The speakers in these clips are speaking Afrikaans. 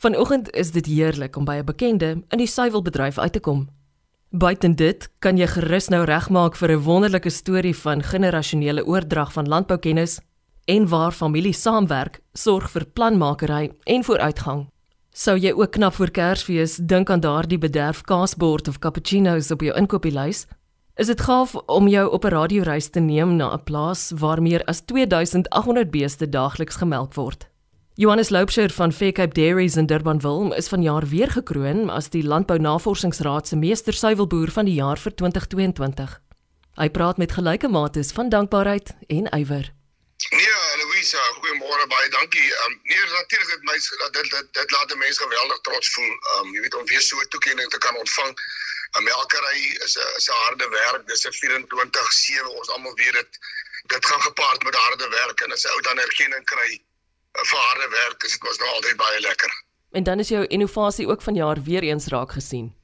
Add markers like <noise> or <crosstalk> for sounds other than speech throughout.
Vanoggend is dit heerlik om by 'n bekende in die suiwelbedryf uit te kom. Buiten dit kan jy gerus nou regmaak vir 'n wonderlike storie van generasionele oordrag van landboukennis en waar familie saamwerk, sorg vir planmakery en vooruitgang. Sou jy ook knap vir Kersfees dink aan daardie bederf kaasbord of cappuccino's op jou inkopieslys? Is dit gaaf om jou op 'n radioreis te neem na 'n plaas waar meer as 2800 beeste daagliks gemelk word? Johannes Loubser van Faircape Dairies in Durbanville is vanjaar weer gekroon as die Landbou Navorsingsraad se meester suiwelboer van die jaar vir 2022. Hy praat met gelyke mates van dankbaarheid en ywer. Nee, Louisa, goeiemôre baie dankie. Um, nee, natuurlik dit my dat dit dit, dit laat mense geweldig trots voel. Um, jy weet om weer so 'n toekenning te kan ontvang. 'n Melkery is 'n is 'n harde werk. Dis 'n 24/7. Ons almal weet dit. Dit gaan gepaard met harde werk en as jy ou dan erkenning kry vir harde werk is dit mos nou altyd baie lekker. En dan is jou innovasie ook vanjaar weer eens raak gesien.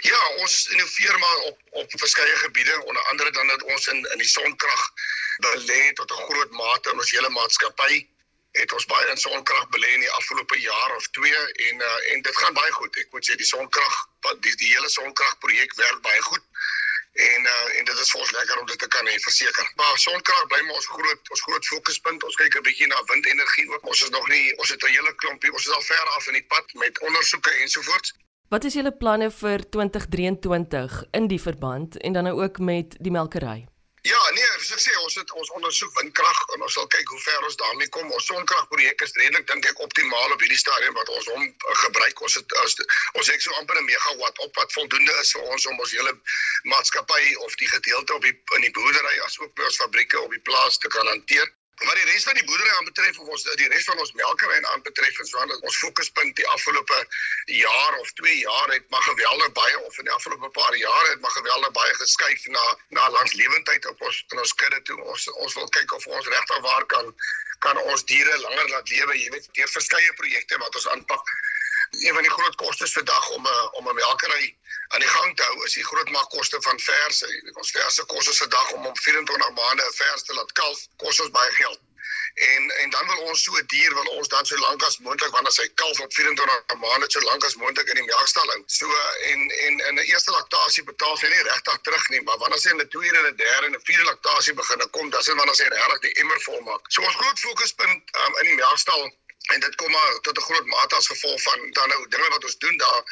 Ja, ons innoveer maar op op verskeie gebiede, onder andere dan dat ons in in die sonkrag belê tot 'n groot mate in ons hele maatskappy het ons baie in sonkrag belê in die afgelope jaar of 2 en uh, en dit gaan baie goed. Ek moet sê die sonkrag wat die, die hele sonkrag projek werk baie goed. En uh, en dit is vir ons lekker om dit te kan hê verseker. Maar sonkrag bly maar ons groot ons groot fokuspunt. Ons kyk 'n bietjie na windenergie ook. Ons is nog nie ons het 'n hele klompie. Ons is al ver af in die pad met ondersoeke ensovoorts. Wat is julle planne vir 2023 in die verband en dan nou ook met die melkery? Ja, nee, soos ek sê, ons het ons ondersoek windkrag en ons sal kyk hoe ver ons daarmee kom. Ons sonkragprojek is redelik dink ek optimaal op hierdie stadium wat ons hom uh, gebruik. Ons het as, ons het so amper 'n megawatt op wat voldoende is vir ons om ons hele maatskappy of die gedeelte op die in die boerdery as ook by ons fabrieke op die plaas te kan hanteer. Wat die res van die boerdery aanbetref of ons die res van ons melkery aanbetref, is want ons fokuspunt die afgelope jaar of 2 jaar het maar geweldig baie of in die afgelope paar jare het maar geweldig baie geskuif na na langslewendheid op ons in ons kudde toe. Ons ons wil kyk of ons regtig waar kan kan ons diere langer laat lewe, jy weet, deur verskeie projekte wat ons aanpak een van die groot kostes vir dag om 'n om 'n melkery aan die gang te hou is die groot maakkoste van verse. Ons verse kos ons 'n dag om om 24 maande 'n vers te laat kalf, kos ons baie geld. En en dan wil ons so dier wil ons dan so lank as moontlik wanneer sy kalf op 24 maande so lank as moontlik in die melkstal hou. So en en in 'n eerste laktasie betaal sy nie regtig terug nie, maar wanneer sy in 'n tweede en 'n derde en 'n vierde laktasie begin kom, dan is dit wanneer sy regtig die emmer vol maak. So ons groot fokuspunt um, in die melkstal en dit kom maar tot 'n groot mate as gevolg van dan nou dinge wat ons doen daar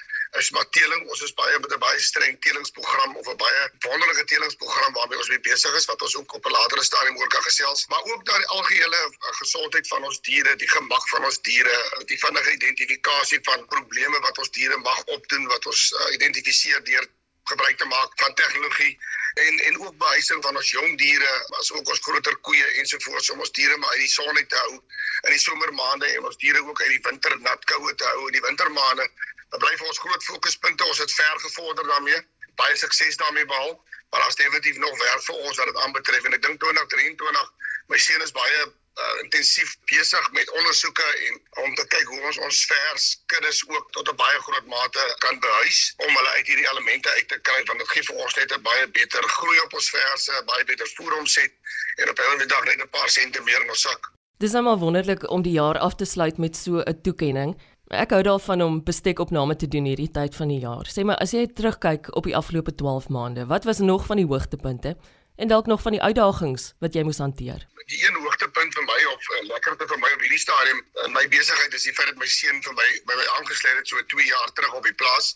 is maar teeling ons is baie met 'n baie streng teelingsprogram of 'n baie wonderlike teelingsprogram waarmee ons mee besig is wat ons ook op 'n latere stadium oor kan gesels maar ook daai algehele eh, gesondheid van ons diere die gemak van ons diere die vinnige identifikasie van probleme wat ons diere mag opdoen wat ons uh, identifiseer deur gebruik te maak van tegnologie en en ook behuising van ons jong diere as ook ons groter koeie ensovoorts om ons diere maar uit die son uit te hou in die somermaande en ons diere ook uit die winter nat koue te hou in die wintermaande dan bly vir ons groot fokuspunte ons het ver gevorder daarmee. Baie sukses daarmee behaal maar daar's definitief nog werk vir ons wat dit aanbetref. En ek dink 2023 my seun is baie uh, intensief besig met ondersoeke en om te kyk hoe ons ons vers kuddes ook tot 'n baie groot mate kan behuis om hulle uit hierdie elemente uit te kry want dit gee vir ons net 'n baie beter groei op ons verse, baie beter voeromset en op 'n dag net 'n paar sente meer in ons sak. Dis nou maar wonderlik om die jaar af te sluit met so 'n toekenning. Ek hou daarvan om bestekopname te doen hierdie tyd van die jaar. Sê maar as jy terugkyk op die afgelope 12 maande, wat was nog van die hoogtepunte? en dalk nog van die uitdagings wat jy moes hanteer. Die een hoogtepunt vir my of uh, lekkerte vir my op hierdie stadium in my besigheid is die feit dat my seun vir my by my aangesluit het so 2 jaar terug op die plaas.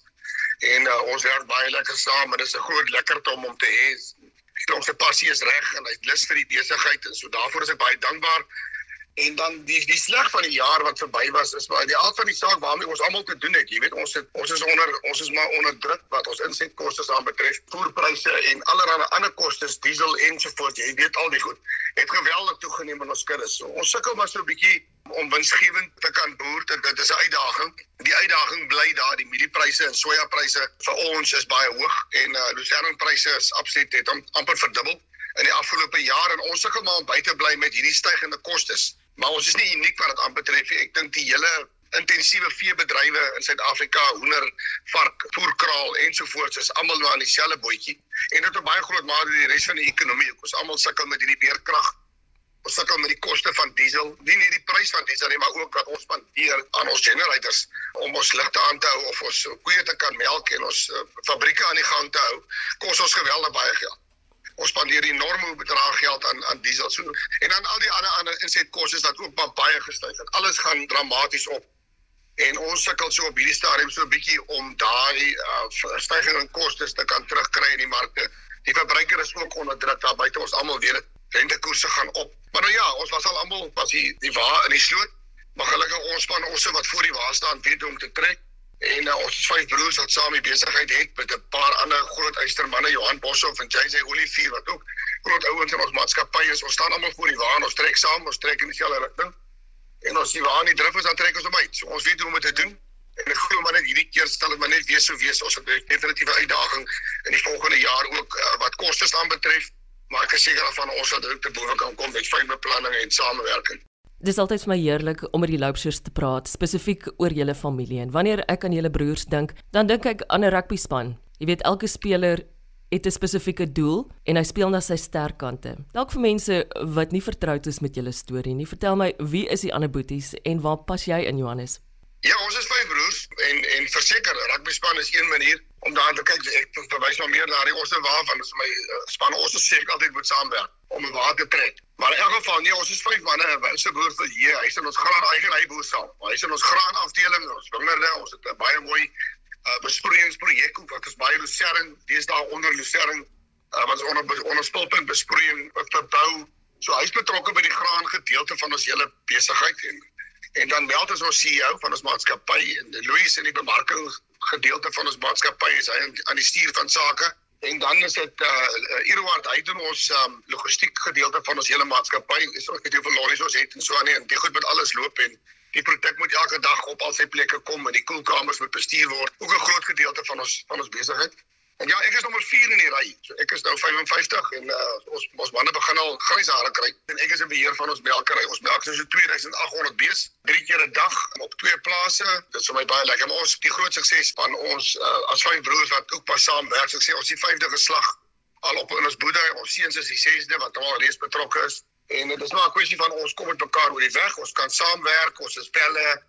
En uh, ons werk baie lekker saam en dit is 'n groot lekkerte om hom te hê. Ons se passie is reg en hy's lus vir die besigheid en so daarvoor is ek baie dankbaar. En dan die die sleg van die jaar wat verby was is maar die aard van die saak waarmee ons almal te doen het. Jy weet ons het ons is onder ons is maar onder druk wat ons insetkoste aan betref, voerpryse en allerlei ander kostes, diesel ensovoorts. Jy weet al die goed het geweldig toegeneem in ons kudde. So ons sukkel maar so 'n bietjie om winsgewend te kan boer. Dit, dit is 'n uitdaging. Die uitdaging bly daar. Die mieliepryse en sojapryse vir ons is baie hoog en uh, lucernpryse is absoluut het amper verdubbel in die afgelope jaar en ons sukkel maar om by te bly met hierdie stygende kostes. Maar ons is nie uniek wat dit aanbetref nie. Ek dink die hele intensiewe veebedrywe in Suid-Afrika, hoender, vark, voerkraal ensovoorts is almal nou aan dieselfde bootjie en dit op baie groot mate die res van die ekonomie. Ons almal sukkel met hierdie beerkrag Ons sukkel met die koste van diesel, nie net die prys van diesel nie, maar ook wat ons spandeer aan ons generators om ons ligte aan te hou of ons koeie te kan melk en ons uh, fabrieke aan die gang te hou. Kos ons geweldig baie geld. Ons spandeer enorme bedrae geld aan aan diesel so en dan al die ander ander insetkoste wat ook baie gestyg het. Alles gaan dramaties op. En ons sukkel so op hierdie stadium so 'n bietjie om daai uh, stygings in kostes te kan terugkry in die markte. Die verbruiker is ook onder druk daar buite ons almal weet dit rentekoerse gaan op. Maar nou ja, ons was al almal was die die wa in die sloot. Maar gelukkig ons span ons wat voor die wa staan weet hoe om te trek. En uh, ons vyf broers wat saam die besigheid het met 'n paar ander groot eystermanne Johan Boshoff en JJ Olivier wat ook groot ouens in ons maatskappy is. Ons staan almal voor die wa en ons trek saam, ons trek in dieselfde rigting. En ons sien waar aan die drif is dan trek ons hom uit. So ons weet hoe om dit te doen. En ek glo maar net hierdie keer stel dit maar net weer so wees ons het definitief 'n uitdaging in die volgende jaar ook uh, wat kostes aanbetref maar ek is seker daarvan ons sal dit te bowe kan kom met fyn beplanning en samewerking. Dis altyd vir my heerlik om met die loopsers te praat, spesifiek oor julle familie. En wanneer ek aan julle broers dink, dan dink ek aan 'n rugby span. Jy weet elke speler het 'n spesifieke doel en hy speel na sy sterkkante. Dalk vir mense wat nie vertroud is met julle storie nie, vertel my wie is die ander boeties en waar pas jy in Johannes? Ja, ons is vyf broers en en verseker rugby span is een manier om daar te kyk. Ek verwys nou meer na die ons waarvan is my uh, span ons is seker altyd moet saamwerk om 'n water te trek. Maar in elk geval nee, ons is vyf manne. Ons se broer vir hier, hy is in ons graan eigen hy boer saam. Hy is in ons graan afdeling, ons wingerde, ons het 'n baie mooi uh, besproeiingsprojek ook wat ons baie lucerne, dis daar onder lucerne uh, wat ons onder onder spulpunt besproeiing verbou. So hy's betrokke by die graan gedeelte van ons hele besigheid en En dan meld ons ons CEO van ons maatskappy en Louis in die bemarking gedeelte van ons maatskappy is hy aan die stuur van sake. En dan is dit uh eh, Irward hy doen ons um, logistiek gedeelte van ons hele maatskappy. Dis ook net hoeveel lorries ons het en so aan en dit goed met alles loop en die produk moet elke dag op al sy plekke kom en die koelkamers moet bestuur word. Ook 'n groot gedeelte van ons van ons besigheid. En ja, ek is nommer 4 in die ry. So ek is nou 55 en uh, ons ons manne begin al grys hare kry. En ek is in beheer van ons melkery. Ons melk so 2800 bees drie keer 'n dag op twee plase. Dit is vir my baie lekker. Maar ons die groot sukses van ons uh, as vyf broers wat ook pas saam werk. So ek sê ons die vyfde geslag al op in ons boerdery. Ons seuns is die sesde wat al reeds betrokke is. En dit is maar 'n kwessie van ons kom met mekaar oor die weg. Ons kan saamwerk. Ons is pelle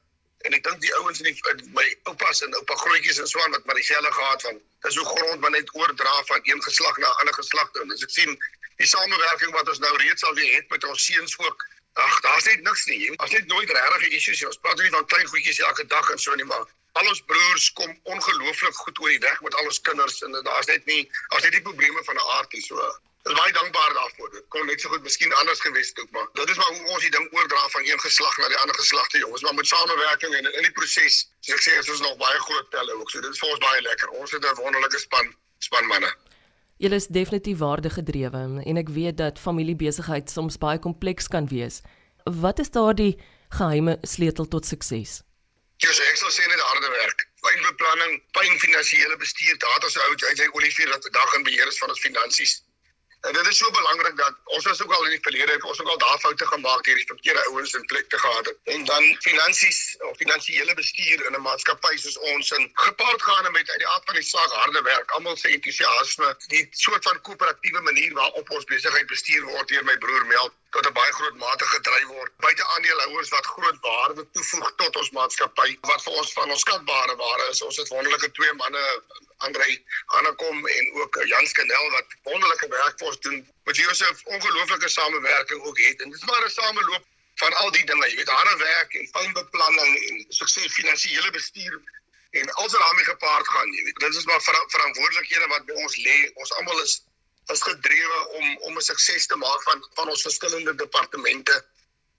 en ek dink die ouens in, die, in my oupas en oupa grootjies en so aan wat maar dieselfde gehad van dis hoe grond maar net oordra van een geslag na 'n ander geslag toe. As ek sien die samewerking wat ons nou reeds al het met ons seuns ook ag daar's net niks nie. As net nooit regtig issues ons praat nie van klein goedjies elke dag en so nie maar al ons broers kom ongelooflik goed oor die weg met al ons kinders en daar's net nie as net die probleme van 'n aard is so is baie dankbaar daarvoor. Dit kon net so goed miskien anders gewees het ook, maar dit is maar hoe ons die ding oordra van een geslag na die ander geslag te jongens, maar met samewerking en in die proses, soos ek sê, is ons nog baie groot telle ook. So dit is vir ons baie lekker. Ons het 'n wonderlike span span manne. Julle is definitief waardegedrewe en ek weet dat familiebesigheid soms baie kompleks kan wees. Wat is daardie geheime sleutel tot sukses? Ja, so ek sal sê net harde werk. Fyn beplanning, fyn finansiële bestuur. Daar het ons ou jy sê Olivier wat dag in beheer is van ons finansies. En dit is so belangrik dat ons was ook al in die verlede het ons ook al daar foute gemaak hier die verkeerde ouens in plek te gehad het. En dan finansies of finansiële bestuur in 'n maatskappy soos ons en gepaard gaan met uit die aard van die saak harde werk, almal se entoesiasme, die soort van koöperatiewe manier waarop ons besigheid bestuur word deur my broer Mel tot 'n baie groot mate gedryf word. Buite aandeelhouers wat groot waarde toevoeg tot ons maatskappy wat vir ons van ons skatbare waarde is. Ons het wonderlike twee manne Andrei Hanekom en ook Jan Skanel wat wonderlike werk vir ons doen. Wat Josef ongelooflike samewerking ook het en dit is maar 'n sameloop van al die dinge, jy weet, harde werk en fyn beplanning en sukses finansiële bestuur en alles wat daarmee gepaard gaan, jy weet. Dit is maar ver verantwoordelikhede wat by ons lê. Ons almal is is gedrewe om om 'n sukses te maak van van ons verskillende departemente.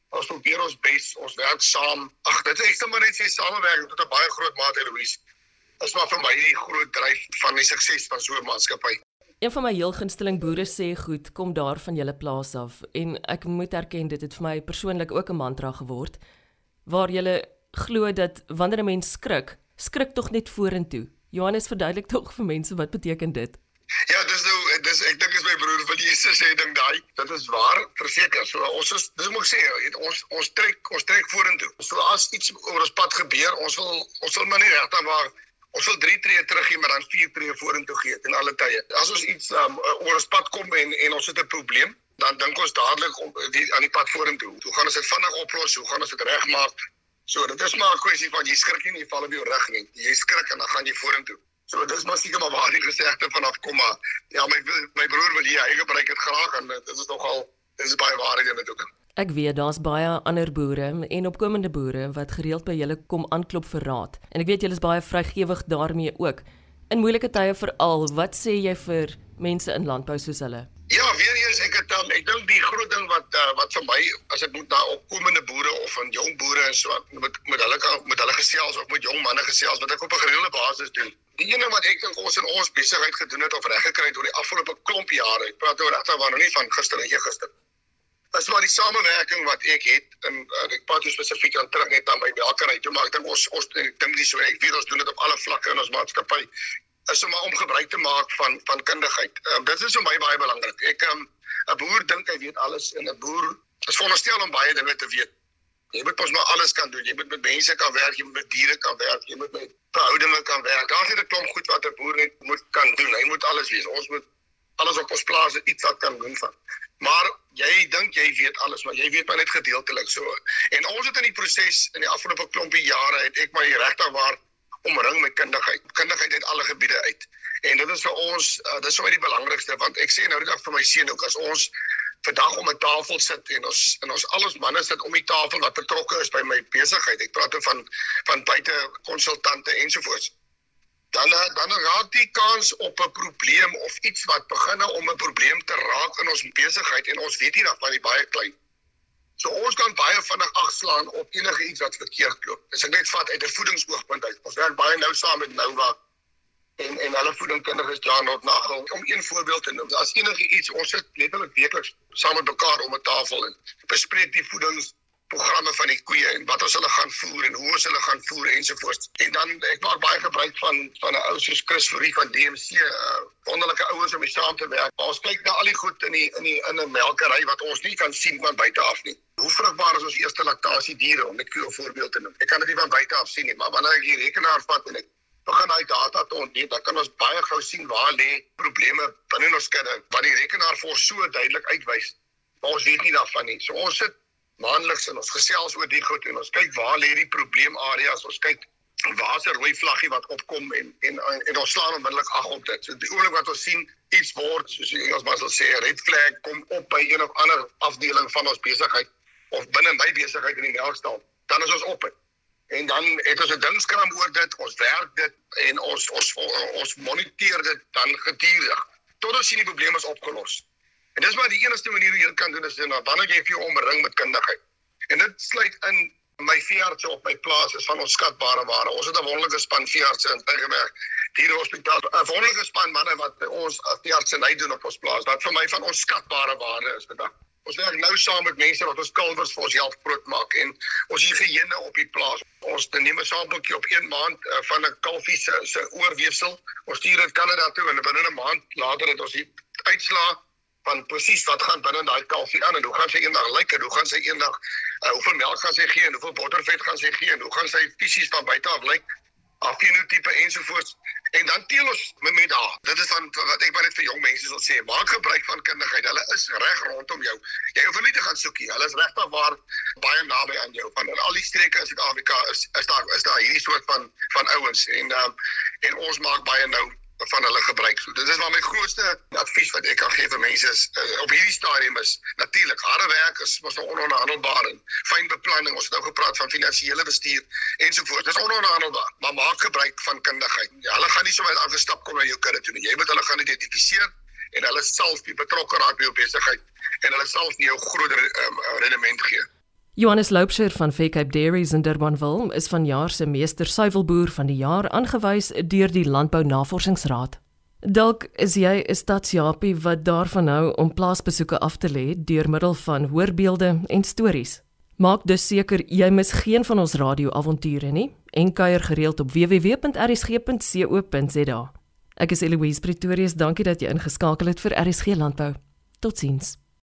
Ons probeer ons bes, ons werk saam. Ag, dit is net maar net sê samewerking tot 'n baie groot mate, Louise is maar vir my die groot dryf van die sukses van so 'n maatskappy. Een van my heel gunsteling boere sê goed, kom daar van julle plaas af en ek moet erken dit het vir my persoonlik ook 'n mantra geword waar jy glo dat wanneer 'n mens skrik, skrik tog net vorentoe. Johannes verduidelik <laughs> tog vir mense wat beteken dit. Ja, dis nou dis ek dink is my broer wat eerste sê ding daai. Dit is waar, verseker. So ons is dis moet ek sê, ons ons trek ons trek vorentoe. So as iets oor ons pad gebeur, ons wil ons wil maar nie regtig maar ons wil 3 tree terug gee maar dan 4 tree vorentoe gee in alle tye. As ons iets um, oor ons pad kom en en ons het 'n probleem, dan dink ons dadelik om die aan die pad vorentoe. Hoe gaan ons dit vinnig oplos? Hoe gaan ons dit regmaak? So dit is maar 'n kwessie van jy skrik nie, jy val op jou rug nie. Jy skrik en dan gaan jy vorentoe. So dis maar seker maar waar die gesegde vanaf kom maar ja my my broer wil hier hy gebruik dit graag en dit is nogal dis is baie waarheid in dit ook. Ek weet daar's baie ander boere en opkomende boere wat gereeld by julle kom aanklop vir raad. En ek weet julle is baie vrygewig daarmee ook. In moeilike tye veral, wat sê jy vir mense in landbou soos hulle? Ja, weer eens ek het um, ek dink die groot ding wat uh, wat vir my as ek moet na opkomende boere of van jong boere en so met met hulle kan met hulle gesels of met jong manne gesels wat ek op 'n gereelde basis doen. Die ene wat ek dink ons in ons besigheid gedoen het of reg gekry het oor die afgelope klomp jare. Ek praat oor regtig waar nou nie van gister en gister. Dis maar die samewerking wat ek het en uh, ek praat spesifiek aan terug net aan my melkery. Toe maar ek dink ons ons dink dis so ek weet ons doen dit op alle vlakke in ons maatskappy is om om gebruik te maak van van kundigheid. Um, dit is vir my baie belangrik. Ek ehm, 'n um, boer dink hy weet alles en 'n boer is veronderstel om baie dinge te weet. Jy moet mos maar alles kan doen. Jy moet met mense kan werk, jy moet met diere kan werk, jy moet met verhoudinge kan werk. Daar's net 'n klomp goed wat 'n boer net moet kan doen. Hy moet alles weet. Ons moet alles op ons plaas iets wat kan doen van. Maar jy dink jy weet alles, maar jy weet maar net gedeeltelik so. En ons het in die proses in die afgelope klompie jare het ek maar regtig waar omring met kundigheid. Kundigheid uit alle gebiede uit. En dit is vir ons uh, dis vir my die belangrikste want ek sê nou net vir my seun ook as ons vandag om 'n tafel sit en ons en ons al ons manne sit om die tafel wat betrokke is by my besigheid. Ek praat van van buite konsultante ensovoorts. Dan dan raak die kans op 'n probleem of iets wat begin om 'n probleem te raak in ons besigheid en ons weet nie dat van die baie klein So ons kan baie vinnig agslaan op enige iets wat verkeerd loop. As ek net vat uit 'n voedingsoogpunt uit. Ons werk baie nou saam met Nova en en hulle voedingkundiges Janot Nagel om een voorbeeld te noem. As enige iets ons sit letterlik weekliks saam met mekaar om 'n tafel en bespreek die voedings programme van die koeie en wat ons hulle gaan voer en hoe ons hulle gaan voer ensovoorts. En dan ek maak baie gebruik van van 'n ou soos Chris Fourie van DMC, uh, wonderlike ouens om mee saam te werk. Maar ons kyk na al die goed in die in die in 'n melkery wat ons nie kan sien van buite af nie. Hoe vrugbaar is ons eerste laktasie diere om net 'n voorbeeld te noem. Ek kan dit nie van buite af sien nie, maar wanneer ek die rekenaar vat en ek begin daai data te ontdek, dan kan ons baie gou sien waar lê probleme binne ons kudde. Want die rekenaar vir ons so duidelik uitwys. Maar ons weet nie daarvan nie. So ons sit maandeliks en ons gesels oor die goed en ons kyk waar lê die probleemareas. Ons kyk waar is 'n rooi vlaggie wat opkom en en en ons slaan onmiddellik ag op dit. So die oomblik wat ons sien iets word, soos die Engelsman sal sê, red flag kom op by een of ander afdeling van ons besigheid of binne my besigheid in die melkstal, dan is ons op het. En dan het ons 'n dingskram oor dit, ons werk dit en ons ons ons moniteer dit dan gedurig tot ons sien die probleem is opgelos. En dis maar die enigste manier hoe jy kan doen is dan dan jy vir jou omring met kundigheid. En dit sluit in my veeartse op my plaas is van ons skatbare ware. Ons het 'n wonderlike span veeartse in Tygerberg. Die hospitaal, 'n wonderlike span manne wat ons veeartse nei doen op ons plaas. Wat vir my van ons skatbare ware is vandag. Ons werk nou saam met mense wat ons kalwers vir ons help groot maak en ons higiëne op die plaas. Ons neem 'n sampeltjie op 1 maand uh, van 'n kalfie se se oorweefsel. Ons stuur dit Kanada toe en binne 'n maand later het ons die uitslaa van presies wat gaan binne daai kalfie aan en hoe gaan sy eendag lyk en hoe gaan sy eendag uh, hoeveel melk gaan sy gee en hoeveel bottervet gaan sy gee en hoe gaan sy fisies van buite af lyk af fenotipe ensovoorts. En dan teel ons met met daar dit is van wat ek maar net vir jong mense wil sê maak gebruik van kundigheid. Hulle is reg rondom jou. Jy hoef nie te gaan soekie hulle is regtig waar baie naby aan jou. Van al die streke in Suid-Afrika is is daar is daar hierdie soort van van ouens. En um, en ons maak baie nou van hulle gebruik. So dit is maar my grootste advies wat ek kan gee vir mense is uh, op hierdie stadium is natuurlik harde werk is mos nou ononderhandelbaar en fyn beplanning. Ons het nou gepraat van finansiële bestuur ensovoorts. Dit is ononderhandelbaar, maar maak gebruik van kundigheid. Ja, hulle gaan nie sommer aangestap kom na jou kudde toe nie. Jy moet hulle gaan identifiseer en hulle self betrokke raak by jou besigheid en hulle self nie jou groter um, rendement gee. Johannes Loupsher van Faircape Dairies in Durbanville is vanjaar se meester suiwelboer van die jaar aangewys deur die Landbou Navorsingsraad. Dalk is jy 'n stadsjapie wat daarvan hou om plaasbesoeke af te lê deur middel van hoorbeelde en stories. Maak dus seker jy mis geen van ons radioavonture nie en kuier gereeld op www.rsg.co.za. Ek is Eloise Pretorius, dankie dat jy ingeskakel het vir RSG Landbou. Totsiens.